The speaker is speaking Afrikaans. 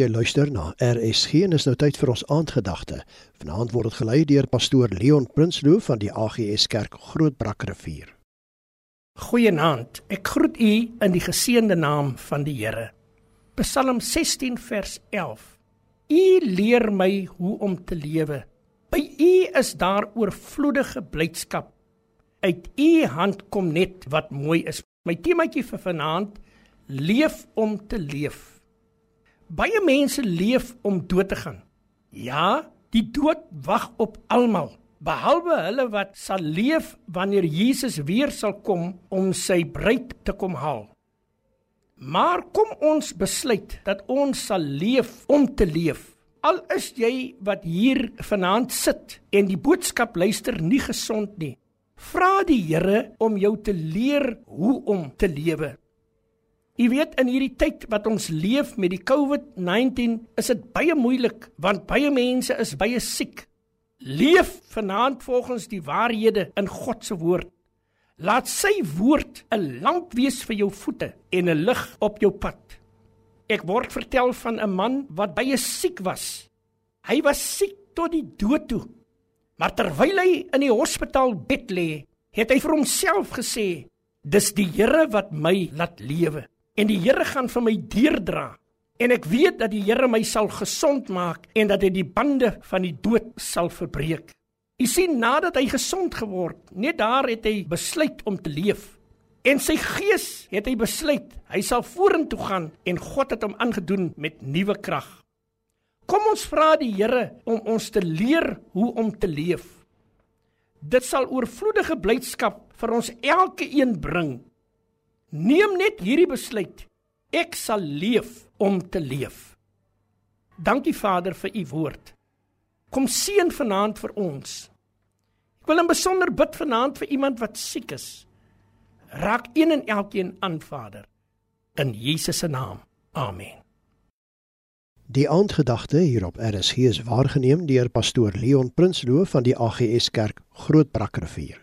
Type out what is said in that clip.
Jy luister na RSG en is nou tyd vir ons aandgedagte. Vanaand word dit gelei deur pastoor Leon Prinsloo van die AGS Kerk Grootbrakrivier. Goeienaand. Ek groet u in die geseënde naam van die Here. Psalm 16 vers 11. U leer my hoe om te lewe. By u is daar oorvloedige blydskap. Uit u hand kom net wat mooi is. My temaatjie vir vanaand: leef om te leef. Baie mense leef om dood te gaan. Ja, die dood wag op almal, behalwe hulle wat sal leef wanneer Jesus weer sal kom om sy bruid te kom haal. Maar kom ons besluit dat ons sal leef om te leef. Al is jy wat hier vanaand sit en die boodskap luister nie gesond nie. Vra die Here om jou te leer hoe om te lewe. Jy weet in hierdie tyd wat ons leef met die COVID-19 is dit baie moeilik want baie mense is baie siek. Leef vanaand volgens die waarhede in God se woord. Laat sy woord 'n lamp wees vir jou voete en 'n lig op jou pad. Ek word vertel van 'n man wat baie siek was. Hy was siek tot die dood toe. Maar terwyl hy in die hospitaal bed lê, het hy vir homself gesê: "Dis die Here wat my laat lewe." En die Here gaan vir my deurdra en ek weet dat die Here my sal gesond maak en dat hy die bande van die dood sal verbreek. U sien nadat hy gesond geword, net daar het hy besluit om te leef. En sy gees het hy besluit, hy sal vorentoe gaan en God het hom aangedoen met nuwe krag. Kom ons vra die Here om ons te leer hoe om te leef. Dit sal oorvloedige blydskap vir ons elke een bring Neem net hierdie besluit. Ek sal leef om te leef. Dankie Vader vir u woord. Kom seën vanaand vir ons. Ek wil in besonder bid vanaand vir iemand wat siek is. Raak een en elkeen aan Vader in Jesus se naam. Amen. Die aandgedagte hier op RSG is waargeneem deur pastoor Leon Prinsloo van die AGS Kerk Grootbrakrivier.